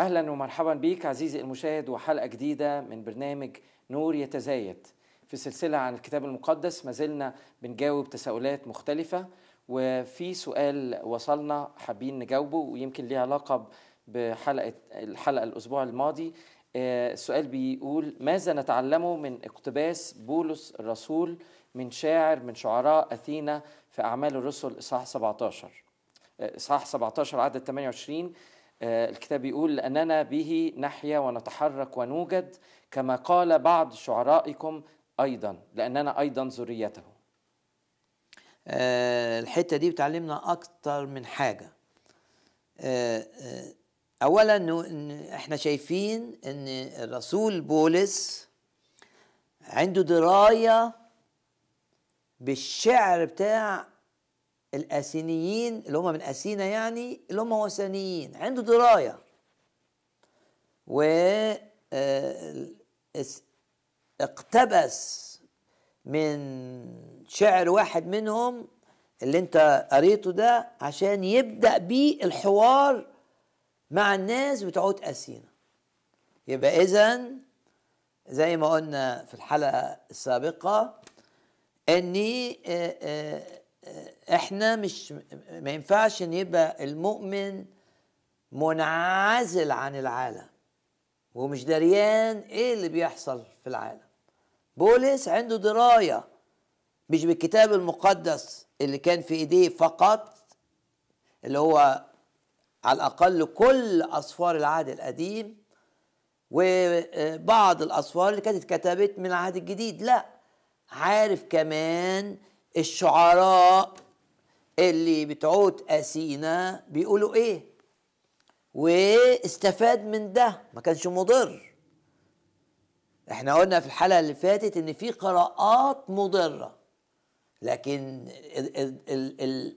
أهلا ومرحبا بيك عزيزي المشاهد وحلقة جديدة من برنامج نور يتزايد. في سلسلة عن الكتاب المقدس ما زلنا بنجاوب تساؤلات مختلفة وفي سؤال وصلنا حابين نجاوبه ويمكن ليه علاقة بحلقة الحلقة الأسبوع الماضي. آه، السؤال بيقول ماذا نتعلمه من اقتباس بولس الرسول من شاعر من شعراء أثينا في أعمال الرسل إصحاح 17 آه، إصحاح 17 عدد 28 آه، الكتاب يقول لأننا به نحيا ونتحرك ونوجد كما قال بعض شعرائكم أيضا لأننا أيضا ذريته. آه، الحتة دي بتعلمنا أكتر من حاجة. آه، آه، اولا إنه- إن إحنا شايفين إن الرسول بولس عنده دراية بالشعر بتاع الاسينيين اللي هم من أثينا يعني اللي هم وثنيين عنده دراية. و آه، اقتبس من شعر واحد منهم اللي انت قريته ده عشان يبدأ بيه الحوار مع الناس بتوعت أثينا. يبقى اذا زي ما قلنا في الحلقة السابقة إني آه، آه، إحنا مش ما ينفعش ان يبقى المؤمن منعزل عن العالم ومش دريان إيه اللي بيحصل في العالم. بولس عنده دراية مش بالكتاب المقدس اللي كان في إيديه فقط اللي هو على الأقل كل اسفار العهد القديم وبعض الاسفار اللي كانت اتكتبت من العهد الجديد. لا عارف كمان الشعراء اللي بتوعت أثينا بيقولوا إيه؟ واستفاد من ده ما كانش مضر. إحنا قلنا في الحلقة اللي فاتت إن في قراءات مضرة لكن ال- ال- ال- ال-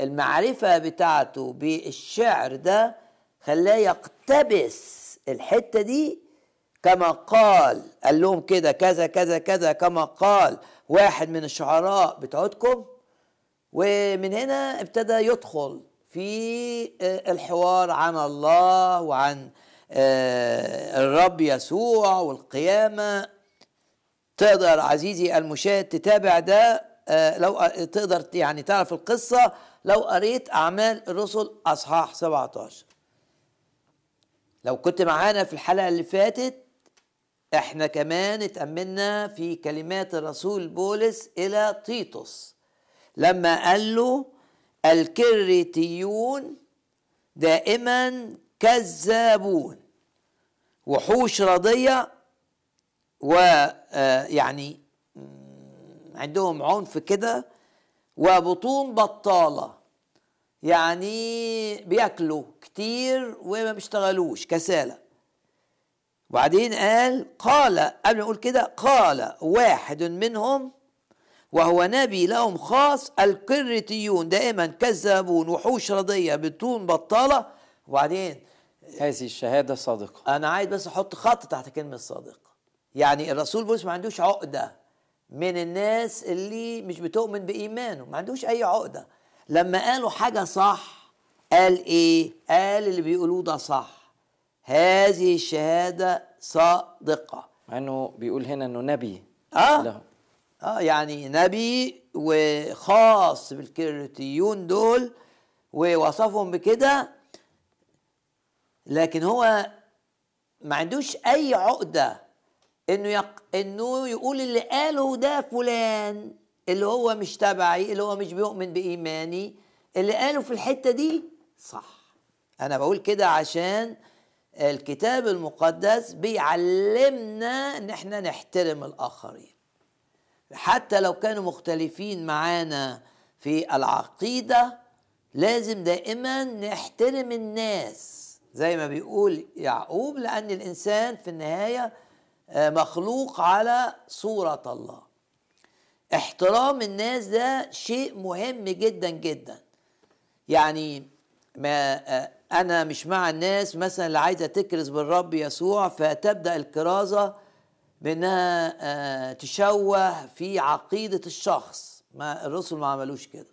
المعرفة بتاعته بالشعر ده خلاه يقتبس الحتة دي كما قال قال لهم كده كذا كذا كذا كما قال. واحد من الشعراء بتوعتكم ومن هنا ابتدى يدخل في آه، الحوار عن الله وعن آه، الرب يسوع والقيامة. تقدر عزيزي المشاهد تتابع ده آه، لو تقدر يعني تعرف القصة لو قريت أعمال الرسل أصحاح 17 لو كنت معانا في الحلقة اللي فاتت إحنا كمان اتأملنا في كلمات الرسول بولس إلى تيتوس. لما قال له الكريتيون دائما كذابون وحوش رضية ويعني عندهم عنف كده وبطون بطالة يعني بياكلوا كتير وما بيشتغلوش كسالة. وبعدين قال قال قبل ما نقول كده قال واحد منهم وهو نبي لهم خاص الكريتيون دائما كذابون وحوش رضية بطون بطالة. وبعدين هذه الشهادة صادقة. أنا عايز بس أحط خط تحت كلمة صادقة. يعني الرسول بولس ما عندوش عقدة من الناس اللي مش بتؤمن بإيمانه ما عندوش أي عقدة. لما قالوا حاجة صح قال إيه؟ قال اللي بيقولوه ده صح. هذه الشهادة صادقة. مع أنه بيقول هنا إنه نبي. آه؟ له آه يعني نبي وخاص بالكريتيون دول ووصفهم بكده لكن هو ما عندوش أي عقدة إنه يق... إنه يقول اللي قاله ده فلان اللي هو مش تبعي اللي هو مش بيؤمن بإيماني اللي قاله في الحتة دي صح. أنا بقول كده عشان الكتاب المقدس بيعلمنا إن إحنا نحترم الآخرين. حتى لو كانوا مختلفين معانا في العقيدة لازم دائما نحترم الناس. زي ما بيقول يعقوب لأن الإنسان في النهاية آه، مخلوق على صورة الله. احترام الناس ده شيء مهم جدا جدا. يعني ما آه، أنا مش مع الناس مثلا اللي عايزة تكرز بالرب يسوع فتبدأ الكرازة بانها آه، تشوه في عقيدة الشخص. ما الرسل ما عملوش كده.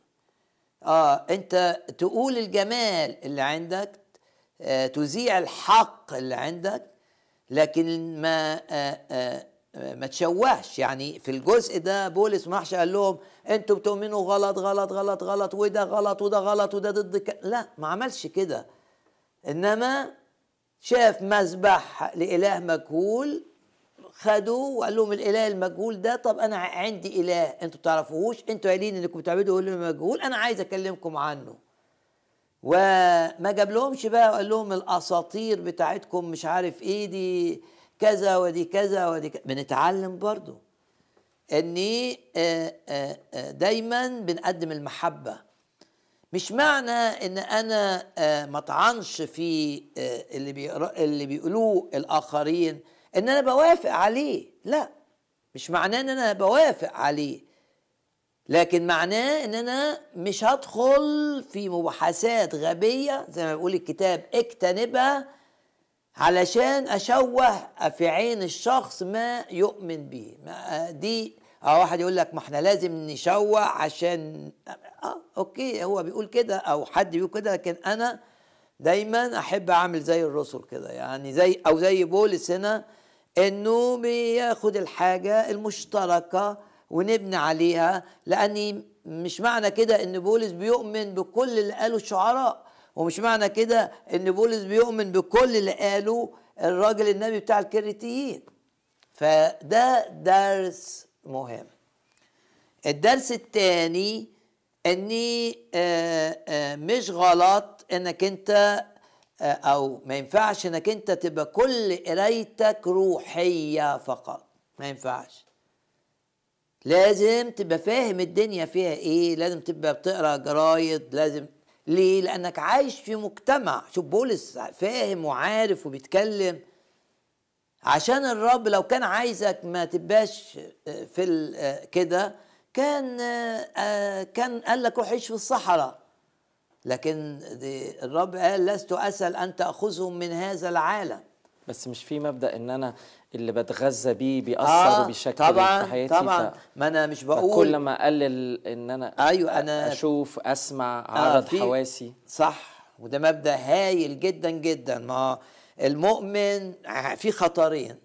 آه أنت تقول الجمال اللي عندك آه، تذيع الحق اللي عندك لكن ما آه، آه، ما تشوهش. يعني في الجزء ده بولس ما قال لهم أنتوا بتؤمنوا غلط غلط غلط غلط وده غلط وده غلط وده ضد. لا ما عملش كده. إنما شاف مذبح لإله مجهول خدوه وقال لهم الإله المجهول ده طب أنا عندي إله أنتوا بتعرفوهوش؟ أنتوا قايلين إنكم بتعبدوا إله مجهول أنا عايز أكلمكم عنه. وما جاب لهمش بقى وقال لهم الأساطير بتاعتكم مش عارف إيه دي كذا ودي كذا ودي كذا. بنتعلم برضو إني آه، آه، آه، دايما بنقدم المحبة. مش معنى إن أنا آه، ما أطعنش في آه، اللي بيقرا اللي بيقولوه الآخرين إن أنا بوافق عليه. لا مش معناه إن أنا بوافق عليه. لكن معناه إن أنا مش هدخل في مباحثات غبية زي ما بيقول الكتاب اجتنبها علشان أشوه في عين الشخص ما يؤمن به. ما- دي آه واحد يقول لك ما إحنا لازم نشوه عشان آه أوكي هو بيقول كده أو حد بيقول كده لكن أنا دايما أحب أعمل زي الرسل كده يعني زي أو زي بولس هنا إنه بياخد الحاجة المشتركة ونبني عليها لأني مش معنى كده إن بولس بيؤمن بكل اللي قاله الشعراء ومش معنى كده إن بولس بيؤمن بكل اللي قاله الراجل النبي بتاع الكريتيين. فده درس مهم. الدرس الثاني اني آه، آه، مش غلط انك انت آه، أو ما ينفعش انك انت تبقى كل قرايتك روحية فقط. ما ينفعش. لازم تبقى فاهم الدنيا فيها إيه لازم تبقى بتقرأ جرايد لازم ليه؟ لأنك عايش في مجتمع. شوف بولس فاهم وعارف وبيتكلم. عشان الرب لو كان عايزك ما تبقاش في كده كان آه، كان قال لك روح عيش في الصحراء. لكن الرب قال لست أسأل أن تأخذهم من هذا العالم. بس مش في مبدأ إن أنا اللي بتغذى بيه بيأثر وبيشكل طبعا في حياتي طبعا. ف... ما أنا مش بقول ما أقلل إن أنا أيوة، أنا- أشوف أسمع آه، أعرض في- حواسي. صح وده مبدأ هايل جدا جدا. ما المؤمن في خطرين.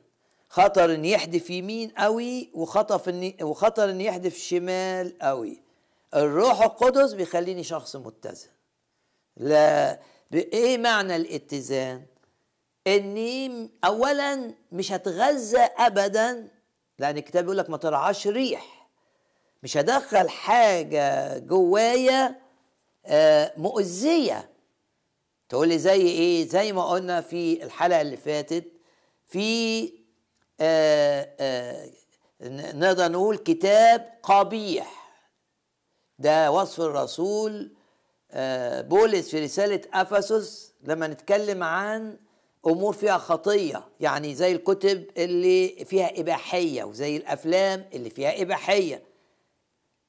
خطر إن يحدف يمين قوي وخطر إن وخطر إن يحدف شمال قوي الروح القدس بيخليني شخص متزن. لا إيه معنى الاتزان؟ إني اولا مش هتغذى ابدا لأن الكتاب بيقول لك ما ترعاش ريح. مش هدخل حاجة جوايا آه، مؤذية. تقول لي زي إيه؟ زي ما قلنا في الحلقة اللي فاتت في نقدر نقول كتاب قبيح. ده وصف الرسول آه، بولس في رسالة أفسس لما نتكلم عن أمور فيها خطية يعني زي الكتب اللي فيها إباحية وزي الأفلام اللي فيها إباحية.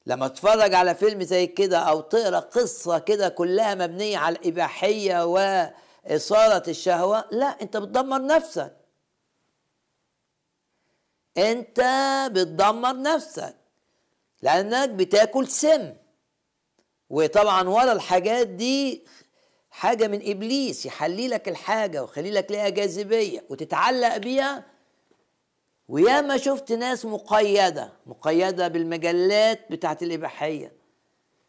لما تتفرج على فيلم زي كده أو تقرأ قصة كده كلها مبنية على الإباحية وإثارة الشهوة لا أنت بتدمر نفسك. أنت بتدمر نفسك لأنك بتاكل سم. وطبعا ورا الحاجات دي حاجة من إبليس يحلي لك الحاجة ويخلي لك ليها جاذبية وتتعلق بيها. وياما شفت ناس مقيدة مقيدة بالمجلات بتاعت الإباحية.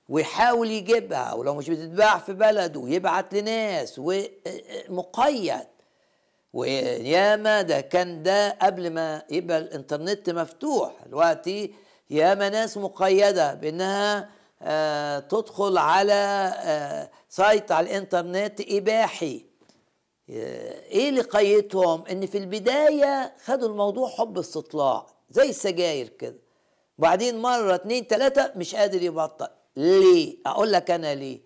ويحاول يجيبها ولو مش بتتباع في بلده يبعت لناس ومقيد وياما ده كان ده قبل ما يبقى الإنترنت مفتوح. دلوقتي ياما ناس مقيدة بإنها آه تدخل على آه سايت على الإنترنت إباحي. آه، إيه اللي قيدهم إن في البداية خدوا الموضوع حب استطلاع زي السجاير كده. وبعدين مرة اتنين تلاتة مش قادر يبطل. ليه؟ أقول لك أنا ليه.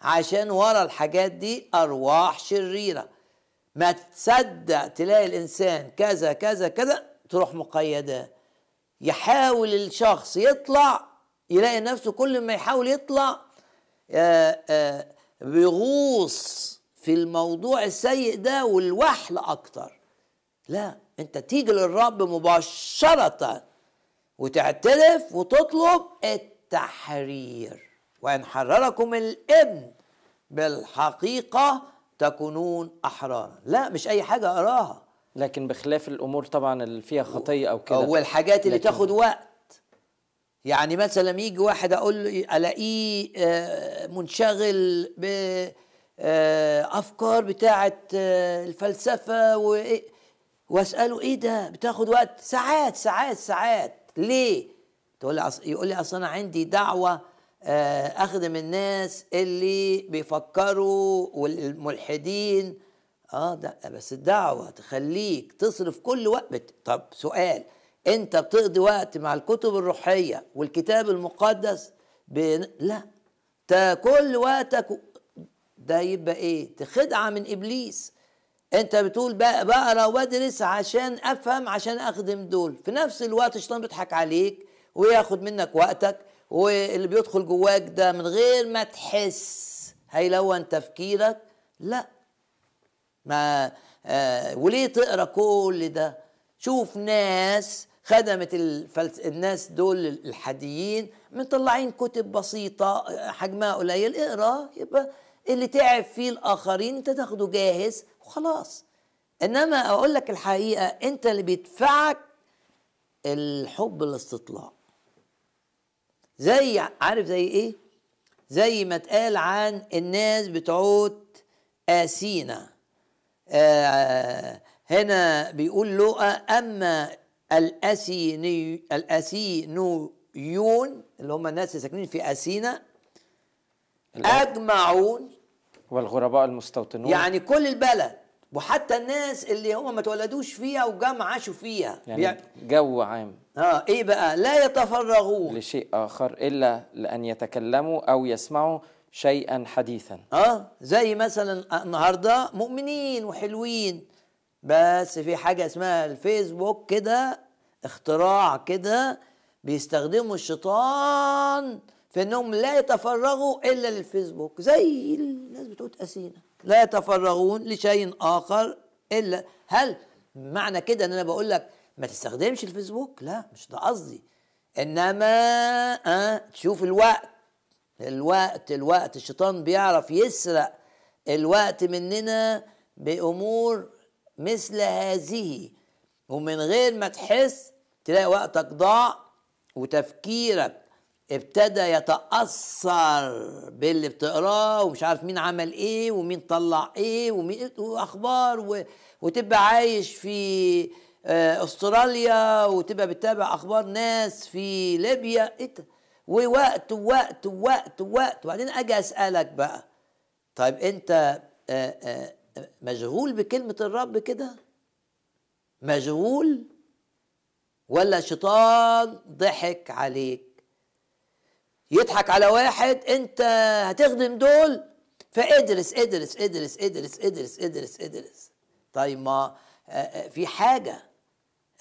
عشان ورا الحاجات دي أرواح شريرة. ما تصدق تلاقي الإنسان كذا كذا كذا تروح مقيداه يحاول الشخص يطلع يلاقي نفسه كل ما يحاول يطلع آه، آه، بيغوص في الموضوع السيء ده والوحل أكتر. لا أنت تيجي للرب مباشرة وتعترف وتطلب التحرير. وإن حرركم الإبن بالحقيقة تكونون احرارا. لا مش أي حاجة اقراها لكن بخلاف الأمور طبعا اللي فيها خطيه أو كده. أو الحاجات اللي لكن- تاخد وقت. يعني مثلا يجي واحد أقول له ألاقيه آه، منشغل ب آه، أفكار بتاعه آه، الفلسفة وأسأله إيه ده؟ بتاخد وقت؟ ساعات ساعات ساعات. ليه؟ تقول لي. يقول لي أصل أنا عندي دعوة اخدم الناس اللي بيفكروا والملحدين. آه ده بس الدعوة تخليك تصرف كل وقت. طب سؤال أنت بتقضي وقت مع الكتب الروحية والكتاب المقدس؟ ب... لا. انت كل وقتك ده يبقى إيه؟ تخدعه من إبليس. أنت بتقول بقى بقرأ وأدرس عشان أفهم عشان أخدم دول. في نفس الوقت الشيطان بيضحك عليك وياخد منك وقتك. واللي بيدخل جواك ده من غير ما تحس هيلون تفكيرك لا. ما آه وليه تقرأ كل ده؟ شوف ناس خدمت الفلس... الناس دول الحاديين مطلعين كتب بسيطة حجمها قليل اقرأ. يبقى اللي تعب فيه الآخرين انت تاخده جاهز وخلاص. إنما أقول لك الحقيقة انت اللي بيدفعك الحب الاستطلاع زي عارف زي إيه؟ زي ما اتقال عن الناس بتوعت آسينا. آه هنا بيقول لقى أما الأسيني الأسينيون اللي هم الناس اللي ساكنين في آسينا أجمعون. والغرباء المستوطنون. يعني كل البلد. وحتى الناس اللي هم ما اتولدوش فيها وجم عاشوا فيها. يعني بيع- جو عام. آه إيه بقى؟ لا يتفرغون. لشيء آخر إلا لأن يتكلموا أو يسمعوا شيئا حديثا. آه زي مثلا النهارده مؤمنين وحلوين. بس في حاجة اسمها الفيسبوك كده اختراع كده بيستخدموا الشيطان في إنهم لا يتفرغوا إلا للفيسبوك زي الناس بتقول اسينا لا يتفرغون لشيء آخر إلا هل معنى كده إن أنا بقول لك ما تستخدمش الفيسبوك؟ لا مش ده قصدي. إنما آه تشوف الوقت. الوقت الوقت الشيطان بيعرف يسرق الوقت مننا بأمور مثل هذه. ومن غير ما تحس تلاقي وقتك ضاع وتفكيرك ابتدى يتأثر باللي بتقراه ومش عارف مين عمل إيه ومين طلع إيه ومين وأخبار و... وتبقى عايش في آه، أستراليا وتبقى بتتابع أخبار ناس في ليبيا. إيه؟ ووقت ووقت ووقت ووقت. وبعدين أجي أسألك بقى طيب أنت آه، آه، مشغول بكلمة الرب كده؟ مشغول ولا شيطان ضحك عليك؟ يضحك على واحد انت هتخدم دول؟ فادرس ادرس ادرس ادرس ادرس ادرس ادرس. طيب ما آه، آه، في حاجة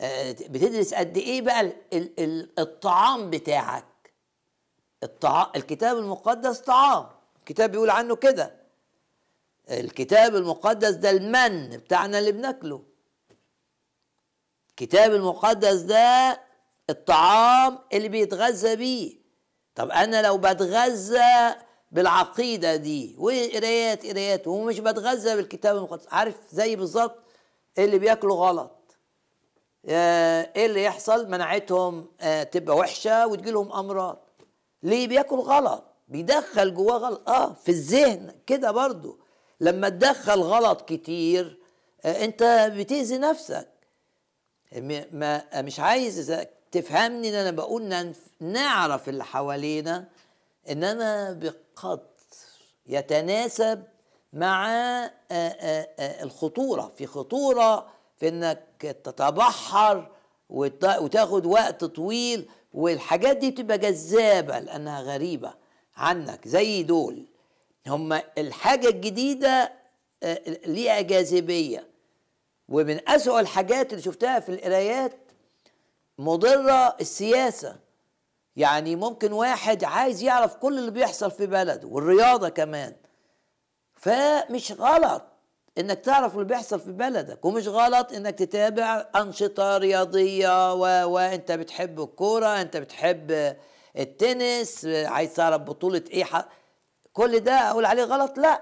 آه، بتدرس قد إيه بقى ال- ال- ال- الطعام بتاعك؟ الطعام الكتاب المقدس طعام. الكتاب بيقول عنه كده. الكتاب المقدس ده المن بتاعنا اللي بناكله. الكتاب المقدس ده الطعام اللي بيتغذى بيه. طب أنا لو بتغذى بالعقيدة دي وقرايات قرايات ومش بتغذى بالكتاب المقدس عارف زي بالظبط اللي بياكلوا غلط. آه، إيه اللي يحصل؟ مناعتهم آه، تبقى وحشة وتجيلهم أمراض. ليه بياكل غلط؟ بيدخل جواه غلط. آه في الذهن كده برضو. لما تدخل غلط كتير آه، أنت بتأذي نفسك. ما مش عايز تفهمني إن أنا بقول نعرف اللي حوالينا انما بقدر يتناسب مع آه، آه، آه، الخطورة. في خطورة في إنك تتبحر وت- وتاخد وقت طويل والحاجات دي بتبقى جذابة لأنها غريبة عنك زي دول. هم الحاجة الجديدة ليها جاذبية. ومن أسوأ الحاجات اللي شفتها في القرايات مضرة السياسة. يعني ممكن واحد عايز يعرف كل اللي بيحصل في بلده والرياضة كمان. فمش غلط إنك تعرف اللي بيحصل في بلدك ومش غلط إنك تتابع أنشطة رياضية و... وانت بتحب الكورة أنت بتحب التنس عايز تعرف بطولة إيه ح... كل ده أقول عليه غلط؟ لا.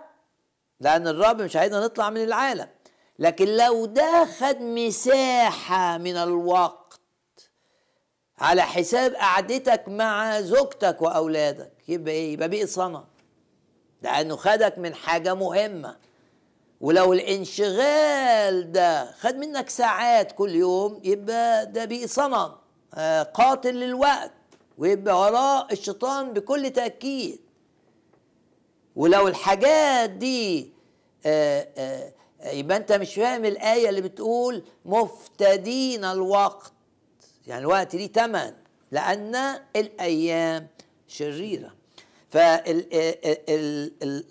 لأن الرب مش عايزنا نطلع من العالم. لكن لو ده خد مساحة من الوقت على حساب قعدتك مع زوجتك وأولادك. يبقى إيه؟ يبقى بقي صنم. لأنه خدك من حاجة مهمة. ولو الانشغال ده خد منك ساعات كل يوم يبقى ده بقي صنم. آه، قاتل للوقت. ويبقى وراه الشيطان بكل تأكيد. ولو الحاجات دي آه، آه، يبقى أنت مش فاهم الآية اللي بتقول مفتدين الوقت. يعني الوقت ليه تمن لأن الأيام شريرة. فال ال ال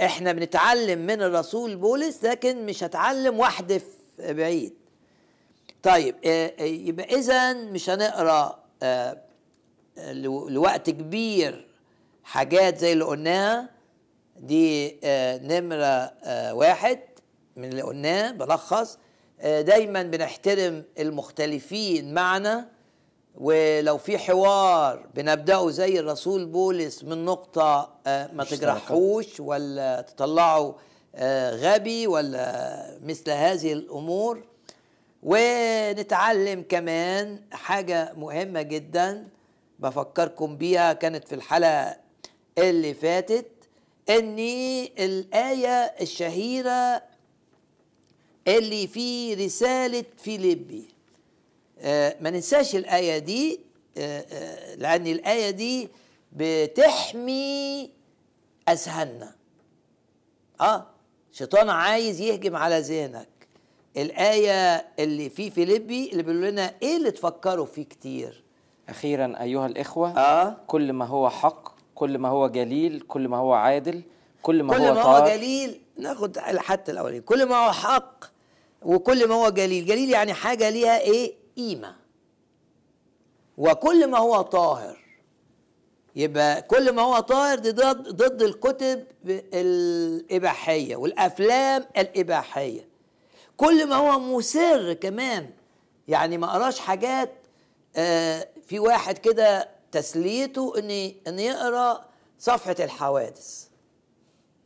إحنا بنتعلم من الرسول بولس لكن مش هتعلم وحده في بعيد. طيب يبقى اذا مش هنقرأ لوقت كبير حاجات زي اللي قلناها دي نمرة واحد من اللي قلناه بلخص. دايما بنحترم المختلفين معنا ولو في حوار بنبدأه زي الرسول بولس من نقطة ما تجرحوش ولا تطلعوا غبي ولا مثل هذه الأمور. ونتعلم كمان حاجة مهمة جدا بفكركم بيها كانت في الحلقة اللي فاتت ان الآية الشهيرة اللي في رسالة فيليبي. آه ما ننساش الآية دي آه آه لأن الآية دي بتحمي أذهاننا آه شيطان عايز يهجم على ذهنك. الآية اللي في فيليبي اللي بيقول لنا إيه اللي تفكروا فيه كتير؟ أخيرا أيها الإخوة آه. كل ما هو حق كل ما هو جليل كل ما هو عادل كل ما كل هو ما هو جليل. ناخد حتى الاولاني كل ما هو حق وكل ما هو جليل. جليل يعني حاجة ليها إيه؟ قيمة. وكل ما هو طاهر. يبقى كل ما هو طاهر ضد ضد الكتب الإباحية والأفلام الإباحية. كل ما هو مسر كمان. يعني ما قراش حاجات آه في واحد كده تسليته إن إن يقرأ صفحة الحوادث.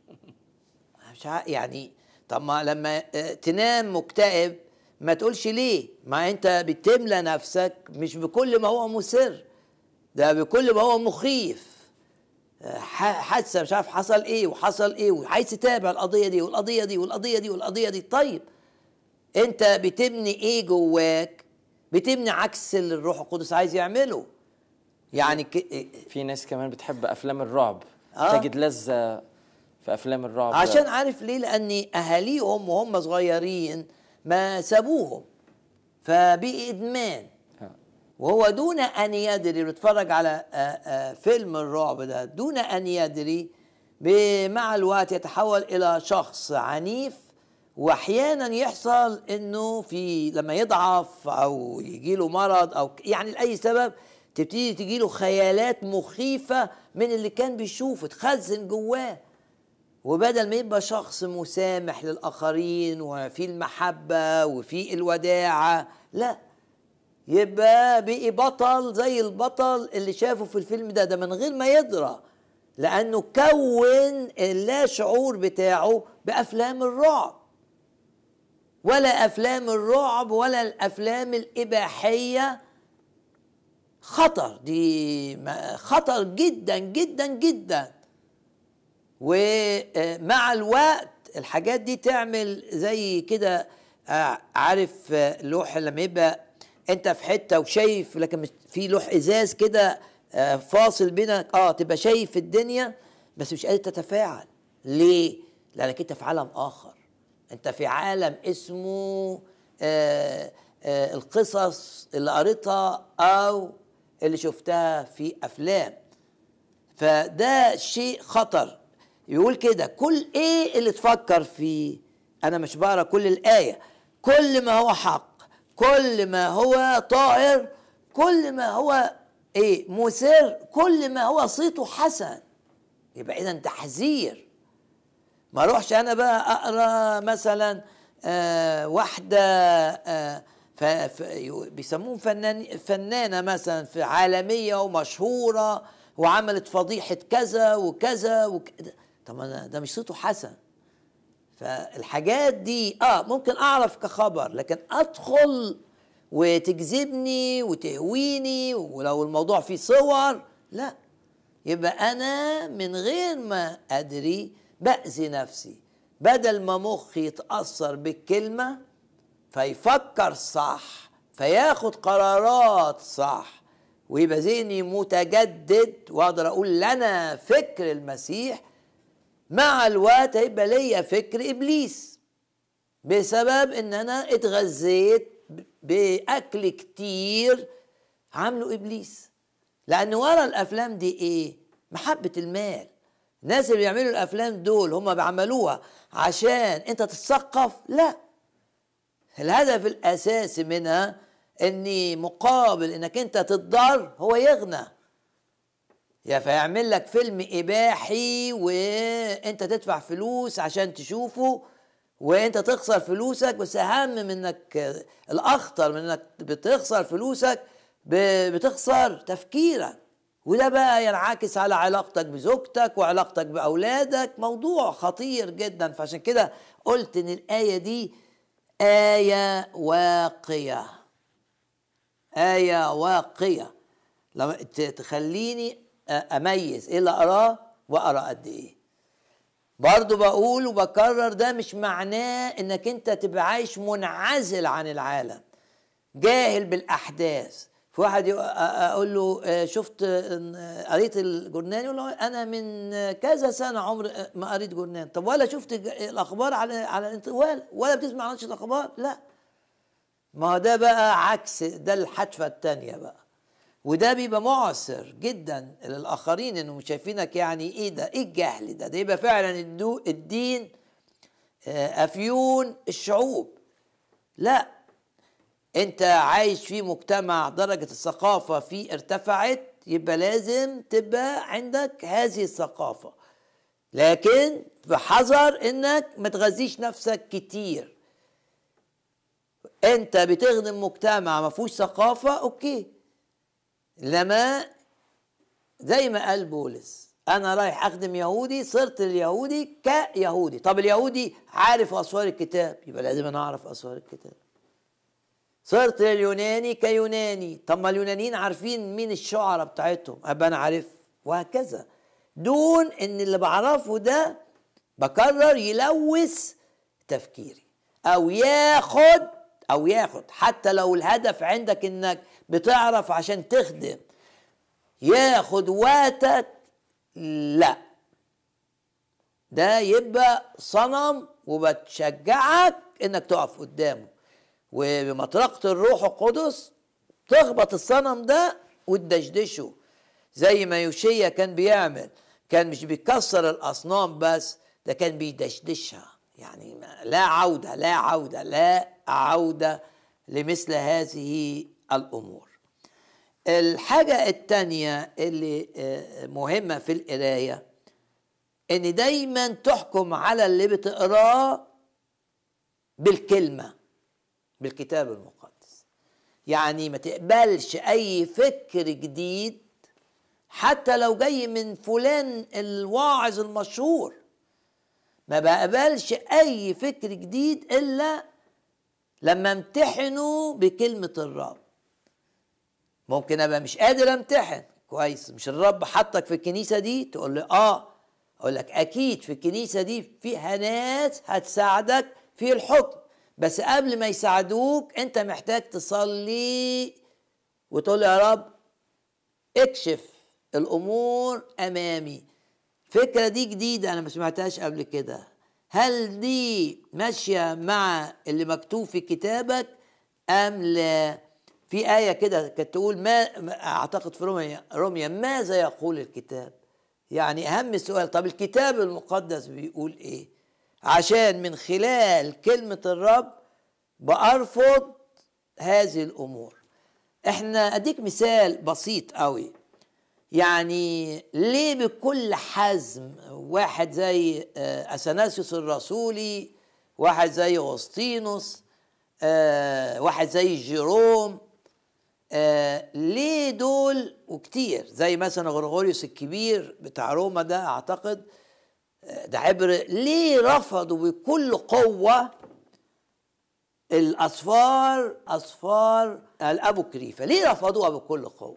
مش يعني طب ما لما تنام مكتئب ما تقولش ليه؟ ما انت بتملى نفسك مش بكل ما هو مسر ده بكل ما هو مخيف. حادثه مش عارف حصل إيه وحصل إيه وعايز تتابع القضية دي والقضية دي والقضية دي والقضية دي. طيب انت بتبني إيه جواك؟ بتبني عكس اللي الروح القدس عايز يعمله. يعني ك... في ناس كمان بتحب أفلام الرعب. آه. تجد لذة في أفلام الرعب. عشان عارف ليه؟ لأن أهاليهم وهم صغيرين ما سابوهم فبقي إدمان. وهو دون أن يدري بيتفرج على آه، آه، فيلم الرعب ده دون أن يدري مع الوقت يتحول إلى شخص عنيف وأحيانا يحصل إنه في لما يضعف أو يجي له مرض أو يعني لأي سبب تبتدي تجي له خيالات مخيفة من اللي كان بيشوفه تخزن جواه. وبدل ما يبقى شخص مسامح للآخرين وفي المحبة وفي الوداعة لا يبقى بقي بطل زي البطل اللي شافه في الفيلم ده ده من غير ما يدرى لأنه كون اللا شعور بتاعه بأفلام الرعب. ولا أفلام الرعب ولا الأفلام الإباحية. خطر دي خطر جدا جدا جدا. ومع الوقت الحاجات دي تعمل زي كده آه، عارف آه، لوح لما يبقى انت في حتة وشايف لكن في لوح إزاز كده آه، فاصل بينك آه تبقى شايف الدنيا بس مش قادر تتفاعل. ليه؟ لأنك انت في عالم آخر. انت في عالم اسمه آه آه القصص اللي قريتها أو اللي شفتها في أفلام. فده شيء خطر. يقول كده كل إيه اللي تفكر فيه؟ أنا مش بقرأ كل الآية. كل ما هو حق كل ما هو طائر كل ما هو إيه مثير كل ما هو صيته حسن. يبقى اذا تحذير. ما أروحش أنا بقى أقرأ مثلا آه واحدة آه ف ف بيسموهم فنان فنانة مثلا في عالمية ومشهورة وعملت فضيحة كذا وكذا وكذا طب ما أنا- ده مش صوته حسن. فالحاجات دي آه ممكن أعرف كخبر لكن أدخل وتجذبني وتهويني ولو الموضوع فيه صور لا. يبقى أنا من غير ما أدري بأذي نفسي. بدل ما مخي يتأثر بالكلمة فيفكر صح فياخد قرارات صح ويبقى ذهني متجدد وأقدر أقول لنا فكر المسيح مع الوقت هيبقى ليا فكر إبليس. بسبب إن أنا اتغذيت بأكل كتير عامله إبليس. لأن ورا الأفلام دي إيه؟ محبة المال. الناس اللي بيعملوا الأفلام دول هم بيعملوها عشان أنت تتثقف؟ لا. الهدف الأساسي منها إني مقابل إنك أنت تتضر هو يغنى. يا فيعمل لك فيلم إباحي وانت تدفع فلوس عشان تشوفه وانت تخسر فلوسك بس أهم من إنك الأخطر من إنك بتخسر فلوسك بتخسر تفكيرك. وده بقى ينعكس على علاقتك بزوجتك وعلاقتك بأولادك. موضوع خطير جدا. فعشان كده قلت إن الآية دي آية واقية. آية واقية. لما تخليني أميز إيه اللي أراه؟ واقرا قد إيه. برضو بقول وبكرر ده مش معناه إنك أنت تبقى عايش منعزل عن العالم. جاهل بالأحداث. في واحد أقول له شفت قريت الجورنان يقول له أنا من كذا سنة عمر ما قريت جورنان طب ولا شفت الأخبار على على ولا ولا بتسمع نشره الأخبار؟ لا. ما هو ده بقى عكس ده الحتفة الثانية بقى. وده بيبقى معسر جدا للآخرين إنهم شايفينك يعني إيه ده؟ إيه الجهل ده؟ ده يبقى فعلا الدين أفيون الشعوب. لا أنت عايش في مجتمع درجة الثقافة فيه ارتفعت يبقى لازم تبقى عندك هذه الثقافة. لكن بحذر إنك ما تغذيش نفسك كتير. أنت بتخدم مجتمع ما فيهوش ثقافة أوكي. لما زي ما قال بولس أنا رايح أخدم يهودي صرت اليهودي كيهودي. طب اليهودي عارف أسوار الكتاب؟ يبقى لازم أنا أعرف أسوار الكتاب. صرت اليوناني كيوناني. طب ما اليونانيين عارفين مين الشعراء بتاعتهم؟ أبقى أنا عارف. وهكذا. دون إن اللي بعرفه ده بكرر يلوث تفكيري. أو ياخد أو ياخد. حتى لو الهدف عندك إنك بتعرف عشان تخدم. ياخد وقتك؟ لا. ده يبقى صنم وبتشجعك إنك تقف قدامه. وبمطرقة الروح القدس تخبط الصنم ده وتدشدشه. زي ما يوشيا كان بيعمل. كان مش بيكسر الأصنام بس ده كان بيدشدشها. يعني لا عودة لا عودة لا عودة لمثل هذه الأمور. الحاجة التانية اللي مهمة في القراية إن دايما تحكم على اللي بتقراه بالكلمة بالكتاب المقدس. يعني ما تقبلش أي فكر جديد حتى لو جاي من فلان الواعظ المشهور. ما بقبلش أي فكر جديد إلا لما امتحنه بكلمة الرب. ممكن أبقى مش قادر أمتحن. كويس. مش الرب حطك في الكنيسة دي؟ تقول لي آه. أقول لك أكيد في الكنيسة دي فيها ناس هتساعدك في الحكم. بس قبل ما يساعدوك أنت محتاج تصلي وتقول يا رب اكشف الأمور أمامي. الفكرة دي جديدة أنا ما سمعتهاش قبل كده. هل دي ماشية مع اللي مكتوب في كتابك أم لا؟ في آية كده كانت تقول ما أعتقد في روميا روميا ماذا يقول الكتاب؟ يعني أهم سؤال طب الكتاب المقدس بيقول إيه؟ عشان من خلال كلمة الرب بأرفض هذه الأمور. إحنا أديك مثال بسيط قوي. يعني ليه بكل حزم واحد زي أثناسيوس الرسولي واحد زي أغسطينوس واحد زي جيروم ليه دول وكتير؟ زي مثلا غرغوريوس الكبير بتاع روما ده أعتقد ده عبر ليه رفضوا بكل قوة الأصفار أصفار الأبوكريفة ليه رفضوها بكل قوة؟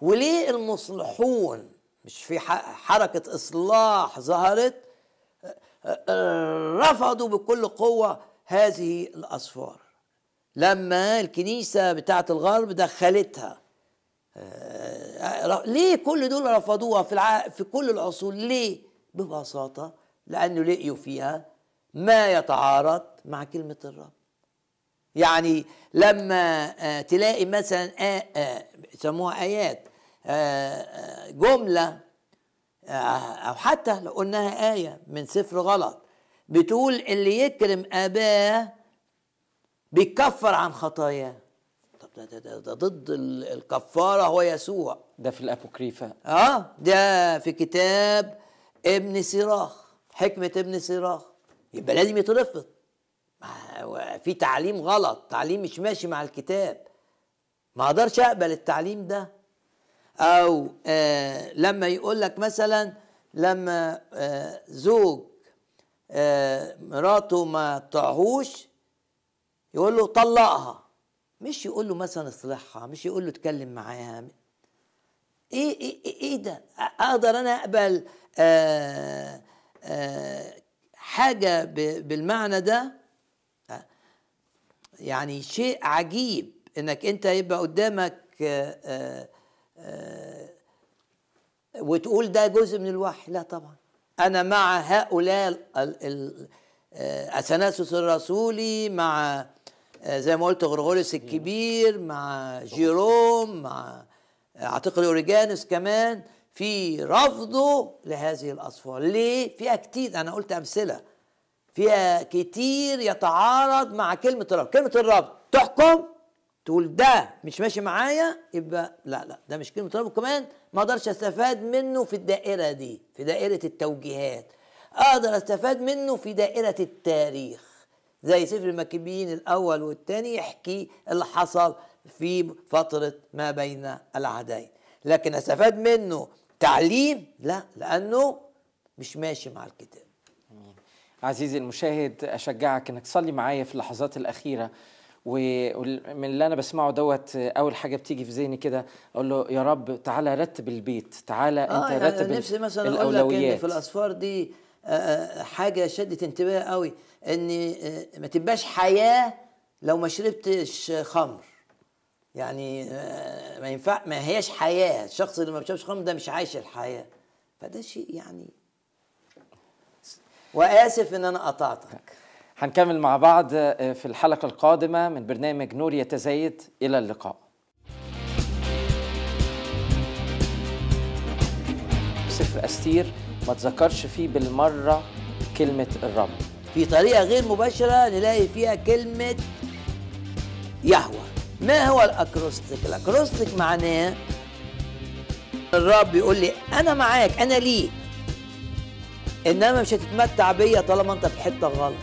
وليه المصلحون مش في حركة إصلاح ظهرت رفضوا بكل قوة هذه الأصفار؟ لما الكنيسة بتاعة الغرب دخلتها. آه، ليه كل دول رفضوها في الع... في كل العصور؟ ليه؟ ببساطة لأنه لقيوا فيها ما يتعارض مع كلمة الرب. يعني لما آه، تلاقي مثلا آه، آه، يسموها آيات آه، آه، جملة آه، أو حتى لو قلناها آية من سفر غلط بتقول اللي يكرم أباه بيكفر عن خطاياه. طب ده, ده, ده, ده ضد ال- الكفارة هو يسوع. ده في الأبوكريفة. آه ده في كتاب ابن سيراخ. حكمة ابن سيراخ. يبقى لازم يترفض. في تعليم غلط. تعليم مش ماشي مع الكتاب. ما أقدرش اقبل التعليم ده. أو آه لما يقول لك مثلا لما آه زوج آه مراته ما تطيعهوش يقول له طلقها. مش يقول له مثلا اصلحها مش يقول له اتكلم معاها. إيه إيه إيه, إيه ده؟ أقدر أنا أقبل آه آه حاجة بالمعنى ده؟ يعني شيء عجيب إنك أنت يبقى قدامك آه آه وتقول ده جزء من الوحي. لا طبعا. أنا مع هؤلاء اثناسوس الرسولي مع زي ما قلت غرغوريوس الكبير مع جيروم مع آه، أعتقد أوريجانوس كمان في رفضه لهذه الاصفار ليه؟ فيها كتير أنا قلت أمثلة. فيها كتير يتعارض مع كلمة الرب كلمة الرب تحكم؟ تقول ده مش ماشي معايا يبقى لا لا ده مش كلمة رب وكمان ما أقدرش أستفاد منه في الدائرة دي في دائرة التوجيهات. أقدر أستفاد منه في دائرة التاريخ. زي سفر المكبيين الأول والثاني يحكي اللي حصل في فترة ما بين العهدين. لكن أستفاد منه تعليم؟ لا لأنه مش ماشي مع الكتاب. عزيزي المشاهد أشجعك إنك تصلي معايا في اللحظات الأخيرة ومن اللي أنا بسمعه دوت أول حاجة بتيجي في ذهني كده أقول له يا رب تعالى رتب البيت تعالى آه أنت يعني رتب نفسي مثلا أقول لك إن في الأسفار دي آه، آه، حاجة شدت انتباهي قوي ان آه، ما تبقاش حياة لو ما شربتش خمر. يعني آه، ما ينفع ما هياش حياة. الشخص اللي ما بيشربش خمر ده مش عايش الحياة. فده شيء يعني وآسف إن أنا قطعتك. هنكمل مع بعض في الحلقة القادمة من برنامج نور يتزايد. إلى اللقاء. سفر أستير. ما تذكرش فيه بالمرة كلمة الرب. في طريقة غير مباشرة نلاقي فيها كلمة يهوى. ما هو الأكروستيك؟ الأكروستيك معناه الرب يقول لي أنا معاك أنا ليك. إنما مش هتتمتع بيا طالما أنت في حتة غلط.